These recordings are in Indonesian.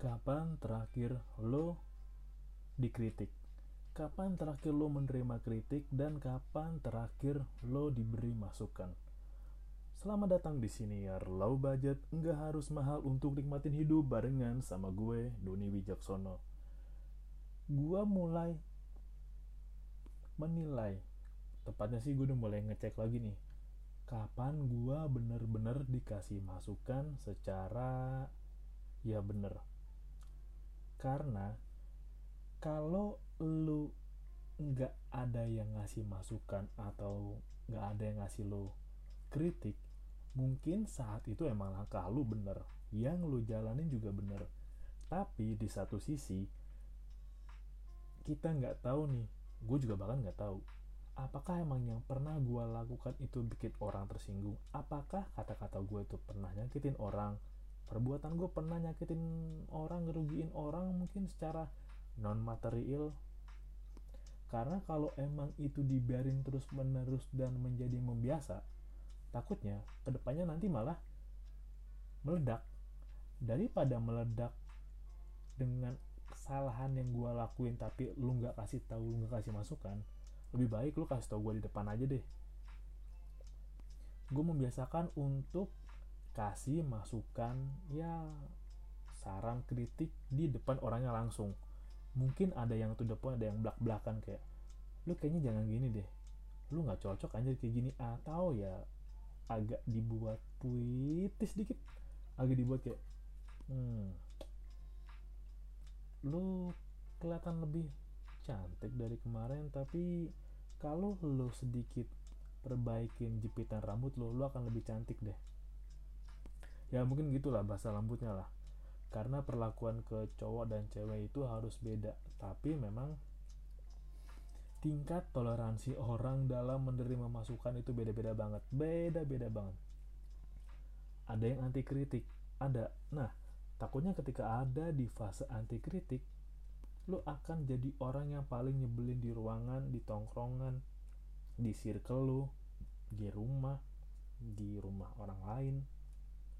Kapan terakhir lo dikritik? Kapan terakhir lo menerima kritik dan kapan terakhir lo diberi masukan? Selamat datang di sini ya low budget, nggak harus mahal untuk nikmatin hidup barengan sama gue, Doni Wijaksono. Gue mulai menilai, tepatnya sih gue udah mulai ngecek lagi nih, kapan gue bener-bener dikasih masukan secara ya bener karena kalau lu nggak ada yang ngasih masukan atau nggak ada yang ngasih lo kritik mungkin saat itu emang langkah lu bener yang lu jalanin juga bener. Tapi di satu sisi kita nggak tahu nih gue juga bahkan nggak tahu apakah emang yang pernah gue lakukan itu bikin orang tersinggung? Apakah kata-kata gue itu pernah nyakitin orang perbuatan gue pernah nyakitin orang ngerugiin orang mungkin secara non material karena kalau emang itu dibiarin terus menerus dan menjadi membiasa takutnya ke depannya nanti malah meledak. Daripada meledak dengan kesalahan yang gue lakuin tapi lu nggak kasih tahu lu nggak kasih masukan lebih baik lu kasih tau gue di depan aja deh. Gue membiasakan untuk kasih masukan ya saran kritik di depan orangnya langsung. Mungkin ada yang tuh depan ada yang belak belakan kayak lu kayaknya jangan gini deh. Lu nggak cocok aja kayak gini. Atau ya agak dibuat puitis dikit. Agak dibuat kayak hmm, lu kelihatan lebih cantik dari kemarin tapi kalau lu sedikit perbaikin jepitan rambut lo lu akan lebih cantik deh ya mungkin gitulah bahasa lembutnya lah. Karena perlakuan ke cowok dan cewek itu harus beda. Tapi memang tingkat toleransi orang dalam menerima masukan itu beda-beda banget. Beda-beda banget. Ada yang anti kritik ada. Nah takutnya ketika ada di fase anti kritik lo akan jadi orang yang paling nyebelin di ruangan di tongkrongan di circle lo di rumah di rumah orang lain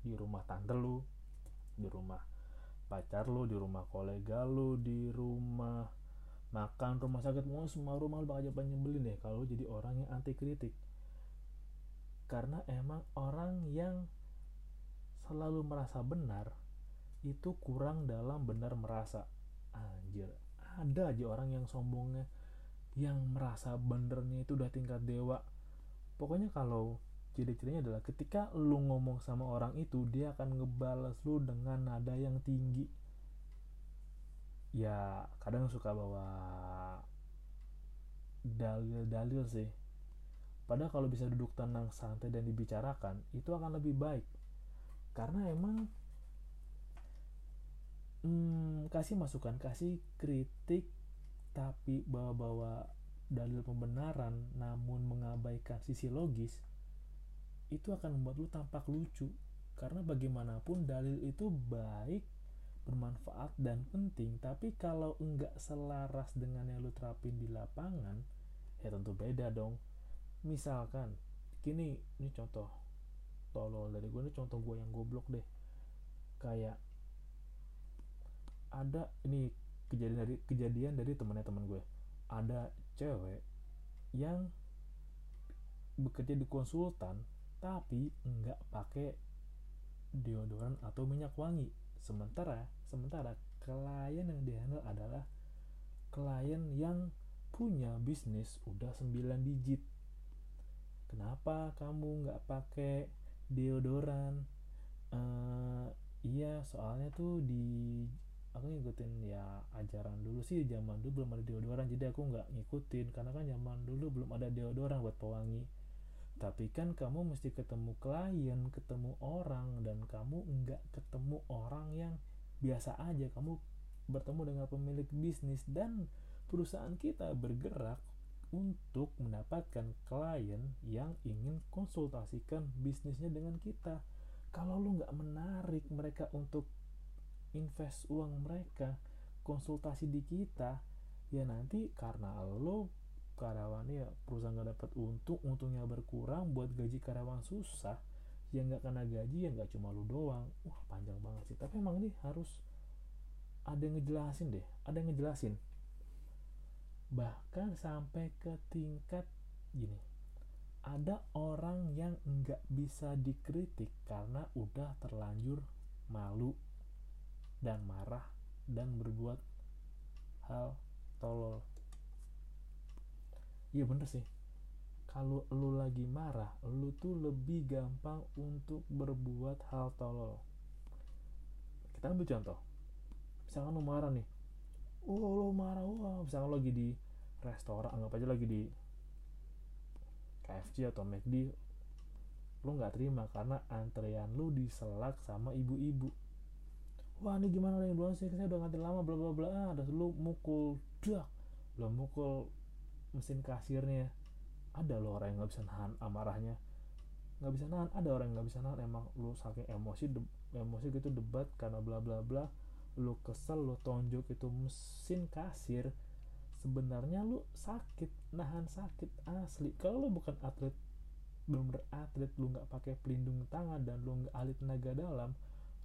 di rumah tante lu di rumah pacar lu di rumah kolega lu di rumah makan rumah sakit mau semua rumah lu bakal jadi nyebelin deh kalau jadi orang yang anti kritik karena emang orang yang selalu merasa benar itu kurang dalam benar merasa. Anjir ada aja orang yang sombongnya yang merasa benernya itu udah tingkat dewa. Pokoknya kalau ciri-cirinya adalah ketika lu ngomong sama orang itu dia akan ngebales lu dengan nada yang tinggi. Ya kadang suka bawa dalil-dalil sih. Padahal kalau bisa duduk tenang santai dan dibicarakan itu akan lebih baik. Karena emang hmm, kasih masukan kasih kritik tapi bawa-bawa dalil pembenaran namun mengabaikan sisi logis itu akan membuat lu tampak lucu. Karena bagaimanapun dalil itu baik bermanfaat dan penting. Tapi kalau enggak selaras dengan yang lu terapin di lapangan ya tentu beda dong. Misalkan gini ini contoh tolol dari gue ini contoh gue yang goblok deh. Kayak ada ini kejadian dari kejadian dari temannya teman gue ada cewek yang bekerja di konsultan tapi nggak pakai deodoran atau minyak wangi. Sementara sementara klien yang dihandle adalah klien yang punya bisnis udah 9 digit. Kenapa kamu nggak pakai deodoran? Uh, iya soalnya tuh di aku ngikutin ya ajaran dulu sih zaman dulu belum ada deodoran. Jadi aku nggak ngikutin karena kan zaman dulu belum ada deodoran buat pewangi tapi kan kamu mesti ketemu klien ketemu orang dan kamu nggak ketemu orang yang biasa aja. Kamu bertemu dengan pemilik bisnis dan perusahaan kita bergerak untuk mendapatkan klien yang ingin konsultasikan bisnisnya dengan kita. Kalau lu nggak menarik mereka untuk invest uang mereka konsultasi di kita ya nanti karena lo karyawannya ya perusahaan nggak dapat untung untungnya berkurang buat gaji karyawan susah yang nggak kena gaji ya nggak cuma lu doang. Wah panjang banget sih. Tapi emang ini harus ada yang ngejelasin deh ada yang ngejelasin. Bahkan sampai ke tingkat gini ada orang yang nggak bisa dikritik karena udah terlanjur malu dan marah dan berbuat hal tolol iya bener sih. Kalau lu lagi marah lu tuh lebih gampang untuk berbuat hal tolol. Kita ambil contoh. Misalkan lu marah nih. Oh lu marah wah. Misalkan lu lagi di restoran anggap aja lagi di KFC atau McD lu nggak terima karena antrean lu diselak sama ibu-ibu. Wah ini gimana yang duluan sih saya udah ngantri lama bla bla bla. Ah, ada lu mukul dak lu mukul mesin kasirnya. Ada loh orang yang nggak bisa nahan amarahnya. Nggak bisa nahan ada orang yang nggak bisa nahan. Emang lu saking emosi de, emosi gitu debat karena bla bla bla lu kesel lu tonjok itu mesin kasir sebenarnya lu sakit nahan sakit asli. Kalau lu bukan atlet belum beratlet lu nggak pakai pelindung tangan dan lu nggak ahli tenaga dalam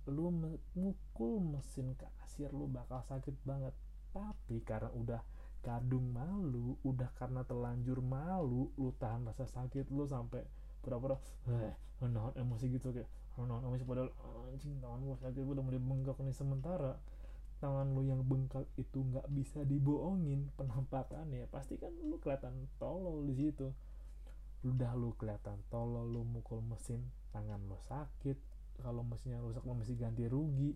lu mukul mesin kasir lu bakal sakit banget. Tapi karena udah kadung malu udah karena terlanjur malu lu tahan rasa sakit lu sampai pura-pura eh nahan emosi gitu kayak nahan emosi padahal anjing tangan gue sakit gue udah mulai bengkak nih. Sementara tangan lu yang bengkak itu nggak bisa dibohongin penampakannya pasti kan lu kelihatan tolol di situ. Udah lu kelihatan tolol lu mukul mesin tangan lu sakit. Kalau mesinnya rusak lu mesti ganti rugi.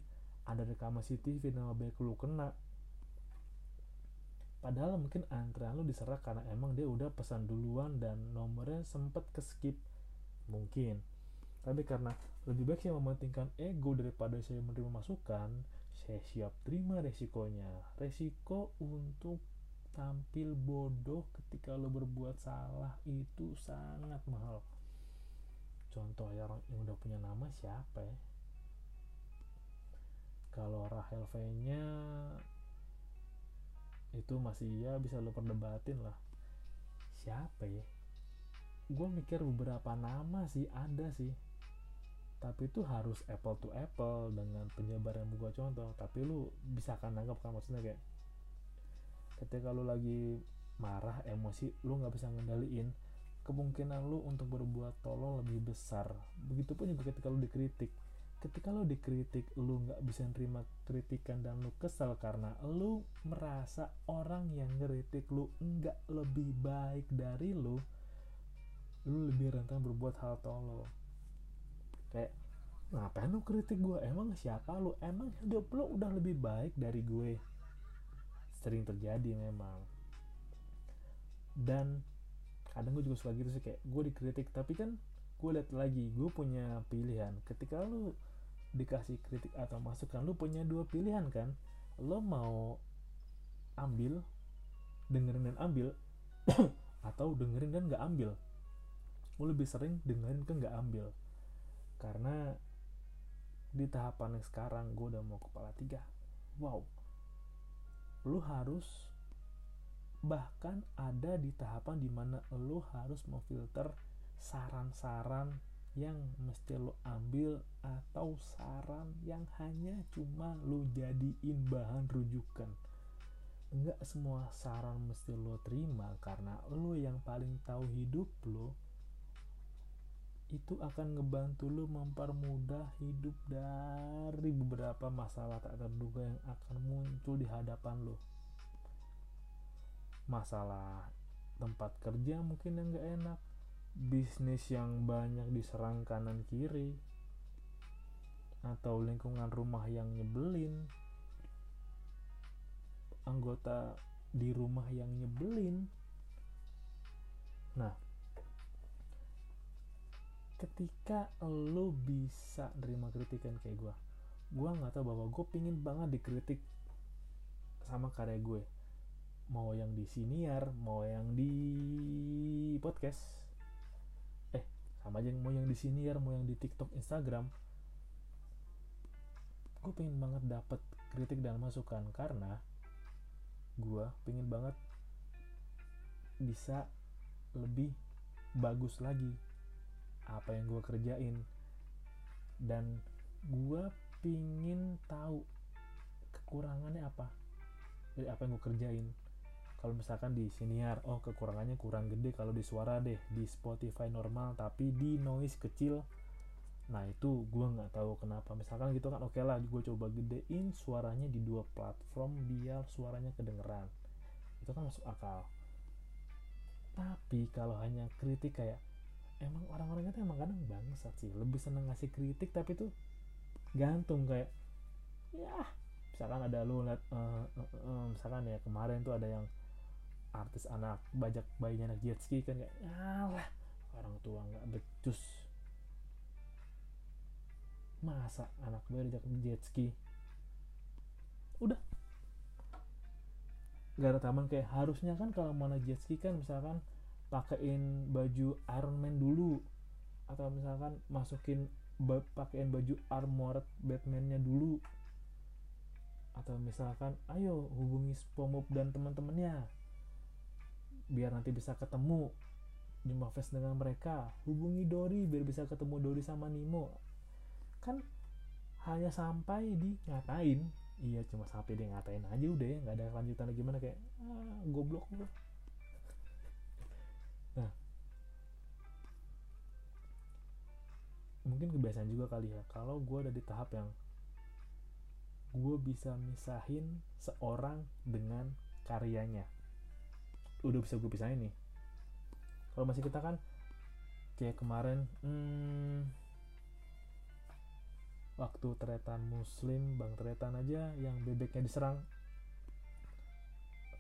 Ada rekaman CCTV nama baik lu kena padahal mungkin antrean lu diserah karena emang dia udah pesan duluan dan nomornya sempet ke skip mungkin. Tapi karena lebih baik saya mementingkan ego daripada saya menerima masukan saya siap terima resikonya. Resiko untuk tampil bodoh ketika lo berbuat salah itu sangat mahal. Contoh ya orang yang udah punya nama siapa ya? Kalau Rahel V nya itu masih ya bisa lo perdebatin lah. Siapa ya? Gue mikir beberapa nama sih ada sih. Tapi itu harus apple to apple dengan penyebar yang gue contoh. Tapi lu bisa kan nangkep kan maksudnya kayak ketika lu lagi marah emosi lu nggak bisa ngendaliin kemungkinan lu untuk berbuat tolong lebih besar. Begitupun juga ketika lu dikritik ketika lo dikritik lo nggak bisa nerima kritikan dan lo kesel karena lo merasa orang yang ngeritik lo nggak lebih baik dari lo lo lebih rentan berbuat hal tolol. Kayak ngapain lo kritik gue emang siapa lo? Emang hidup lo udah lebih baik dari gue. Sering terjadi memang. Dan kadang gue juga suka gitu sih kayak gue dikritik tapi kan gue lihat lagi gue punya pilihan. Ketika lo dikasih kritik atau masukan lu punya dua pilihan kan? Lo mau ambil dengerin dan ambil atau dengerin dan nggak ambil. Lu lebih sering dengerin ke nggak ambil. Karena di tahapan yang sekarang gue udah mau kepala tiga wow. Lu harus bahkan ada di tahapan di mana lu harus memfilter saran-saran yang mesti lo ambil atau saran yang hanya cuma lo jadiin bahan rujukan. Enggak semua saran mesti lo terima karena lo yang paling tahu hidup lo itu akan ngebantu lo mempermudah hidup dari beberapa masalah tak terduga yang akan muncul di hadapan lo masalah tempat kerja mungkin yang gak enak bisnis yang banyak diserang kanan kiri atau lingkungan rumah yang nyebelin anggota di rumah yang nyebelin. Nah ketika lo bisa nerima kritikan kayak gue gue nggak tahu bahwa gue pingin banget dikritik sama karya gue. Mau yang di siniar mau yang di podcast sama aja mau yang di sini ya mau yang di TikTok Instagram. Gue pengen banget dapet kritik dan masukan karena gue pengen banget bisa lebih bagus lagi apa yang gue kerjain. Dan gue pingin tahu kekurangannya apa dari apa yang gue kerjain kalau misalkan di siniar oh kekurangannya kurang gede kalau di suara deh di Spotify normal tapi di noise kecil nah itu gue nggak tahu kenapa. Misalkan gitu kan oke okay lah gue coba gedein suaranya di dua platform biar suaranya kedengeran. Itu kan masuk akal. Tapi kalau hanya kritik kayak emang orang-orang itu emang kadang bangsat sih lebih seneng ngasih kritik tapi tuh gantung kayak ya misalkan ada lu liat uh, uh, uh, misalkan ya kemarin tuh ada yang artis anak bajak bayinya anak jet ski kan kayak lah orang tua nggak becus. Masa anak bayi bajak jet ski? Udah. Gak ada taman kayak harusnya kan kalau mana jet ski kan misalkan pakein baju Iron Man dulu atau misalkan masukin pakein baju armored Batman-nya dulu. Atau misalkan ayo hubungi SpongeBob dan teman-temannya biar nanti bisa ketemu jumpa face dengan mereka hubungi Dory biar bisa ketemu Dory sama Nemo. Kan hanya sampai di ngatain. Iya cuma sampai dia ngatain aja udah ya nggak ada lanjutan gimana kayak ah, goblok nah. Mungkin kebiasaan juga kali ya kalau gue ada di tahap yang gue bisa misahin seorang dengan karyanya udah bisa gue pisahin nih. Kalau masih kita kan kayak kemarin hmm, waktu tretan muslim bang tretan aja yang bebeknya diserang.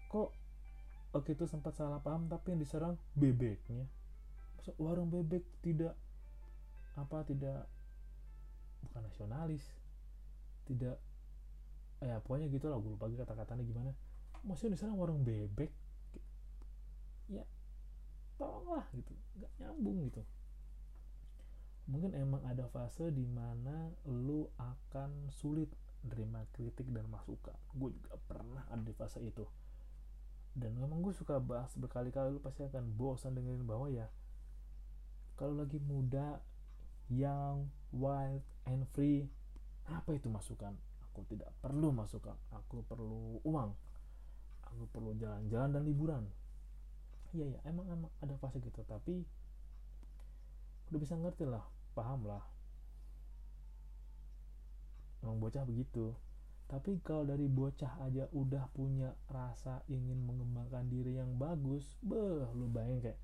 Kok oke itu sempat salah paham tapi yang diserang bebeknya? Maksud, warung bebek tidak apa tidak bukan nasionalis tidak ya pokoknya gitu lah gue lupa kata-katanya gimana. Maksudnya diserang warung bebek ya tolonglah gitu nggak nyambung gitu. Mungkin emang ada fase di mana lu akan sulit menerima kritik dan masukan. Gue juga pernah ada di fase itu. Dan memang gue suka bahas berkali-kali lu pasti akan bosan dengerin bahwa ya kalau lagi muda young wild and free apa itu masukan? Aku tidak perlu masukan. Aku perlu uang. Aku perlu jalan-jalan dan liburan iya ya emang emang ada fase gitu tapi udah bisa ngerti lah paham lah. Emang bocah begitu. Tapi kalau dari bocah aja udah punya rasa ingin mengembangkan diri yang bagus beh lu bayangin kayak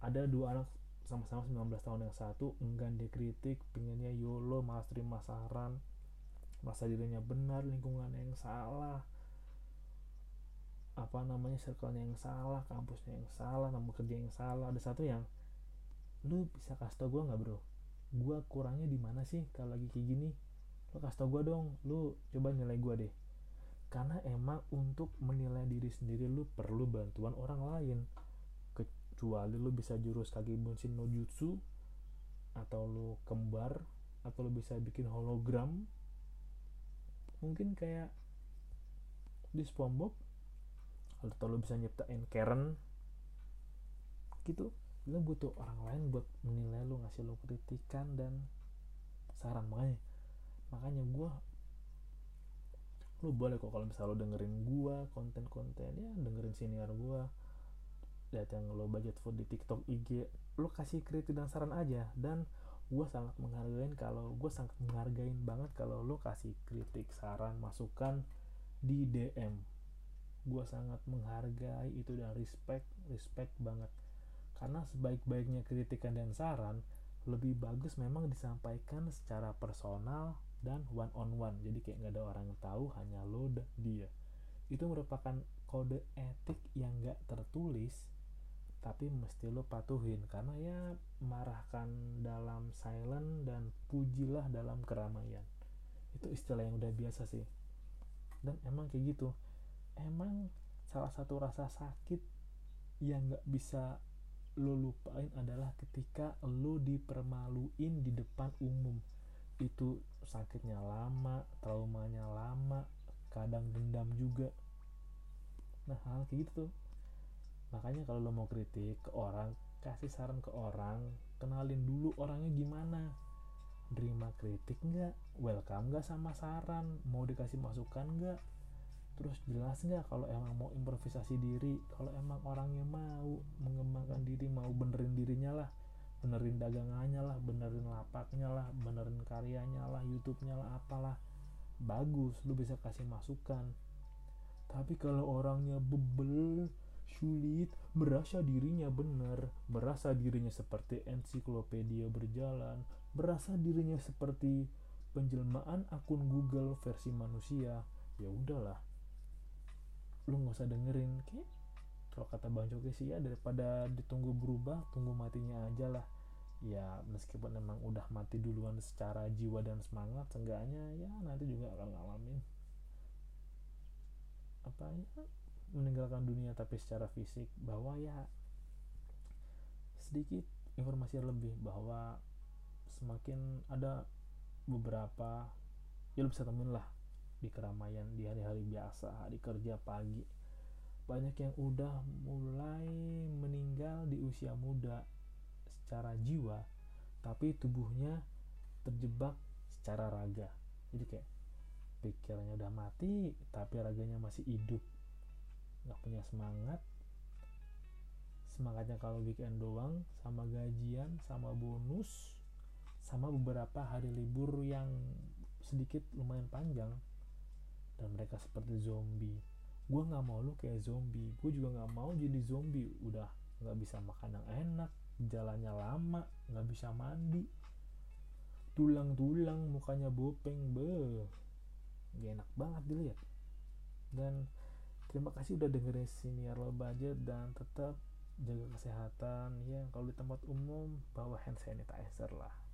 ada dua anak sama-sama 19 tahun yang satu enggan dikritik pengennya yolo malas terima saran masa dirinya benar lingkungan yang salah apa namanya circle-nya yang salah kampusnya yang salah nomor kerja yang salah. Ada satu yang lu bisa kasih tau gue nggak bro? Gue kurangnya di mana sih kalau lagi kayak gini? Lo kasih tau gue dong lu coba nilai gue deh. Karena emang untuk menilai diri sendiri lu perlu bantuan orang lain. Kecuali lu bisa jurus kaki bunshin no jutsu atau lu kembar atau lu bisa bikin hologram. Mungkin kayak di SpongeBob atau lu bisa nyiptain Karen gitu lu butuh orang lain buat menilai lu ngasih lu kritikan dan saran. Makanya makanya gue lu boleh kok kalau misalnya lu dengerin gue konten-konten ya dengerin senior gue lihat yang lo budget food di TikTok IG lu kasih kritik dan saran aja. Dan gue sangat menghargain kalau gue sangat menghargain banget kalau lo kasih kritik saran masukan di DM gue sangat menghargai itu dan respect respect banget. Karena sebaik-baiknya kritikan dan saran lebih bagus memang disampaikan secara personal dan one on one jadi kayak nggak ada orang yang tahu hanya lo dan dia. Itu merupakan kode etik yang gak tertulis tapi mesti lo patuhin. Karena ya marahkan dalam silent dan pujilah dalam keramaian. Itu istilah yang udah biasa sih. Dan emang kayak gitu emang salah satu rasa sakit yang gak bisa lo lupain adalah ketika lo dipermaluin di depan umum. Itu sakitnya lama traumanya lama kadang dendam juga. Nah hal kayak gitu tuh. Makanya kalau lo mau kritik ke orang kasih saran ke orang kenalin dulu orangnya gimana. Terima kritik nggak? Welcome nggak sama saran? Mau dikasih masukan nggak terus jelas nggak kalau emang mau improvisasi diri kalau emang orangnya mau mengembangkan diri mau benerin dirinya lah benerin dagangannya lah benerin lapaknya lah benerin karyanya lah YouTube-nya lah apalah. Bagus lu bisa kasih masukan. Tapi kalau orangnya bebel sulit merasa dirinya benar merasa dirinya seperti ensiklopedia berjalan merasa dirinya seperti penjelmaan akun Google versi manusia ya udahlah lu nggak usah dengerin. Kayak kalau kata bang Coki sih ya daripada ditunggu berubah tunggu matinya aja lah. Ya meskipun emang udah mati duluan secara jiwa dan semangat seenggaknya ya nanti juga akan ngalamin. Apa ya? Meninggalkan dunia tapi secara fisik bahwa ya sedikit informasi lebih bahwa semakin ada beberapa ya lu bisa temuin lah di keramaian di hari-hari biasa hari kerja pagi. Banyak yang udah mulai meninggal di usia muda secara jiwa tapi tubuhnya terjebak secara raga. Jadi kayak pikirannya udah mati tapi raganya masih hidup. Nggak punya semangat. Semangatnya kalau weekend doang sama gajian sama bonus sama beberapa hari libur yang sedikit lumayan panjang dan mereka seperti zombie. Gue nggak mau lu kayak zombie. Gue juga nggak mau jadi zombie. Udah nggak bisa makan yang enak jalannya lama nggak bisa mandi. Tulang-tulang mukanya bopeng be. Gak enak banget dilihat. Dan terima kasih udah dengerin siniar lo budget dan tetap jaga kesehatan ya. Kalau di tempat umum bawa hand sanitizer lah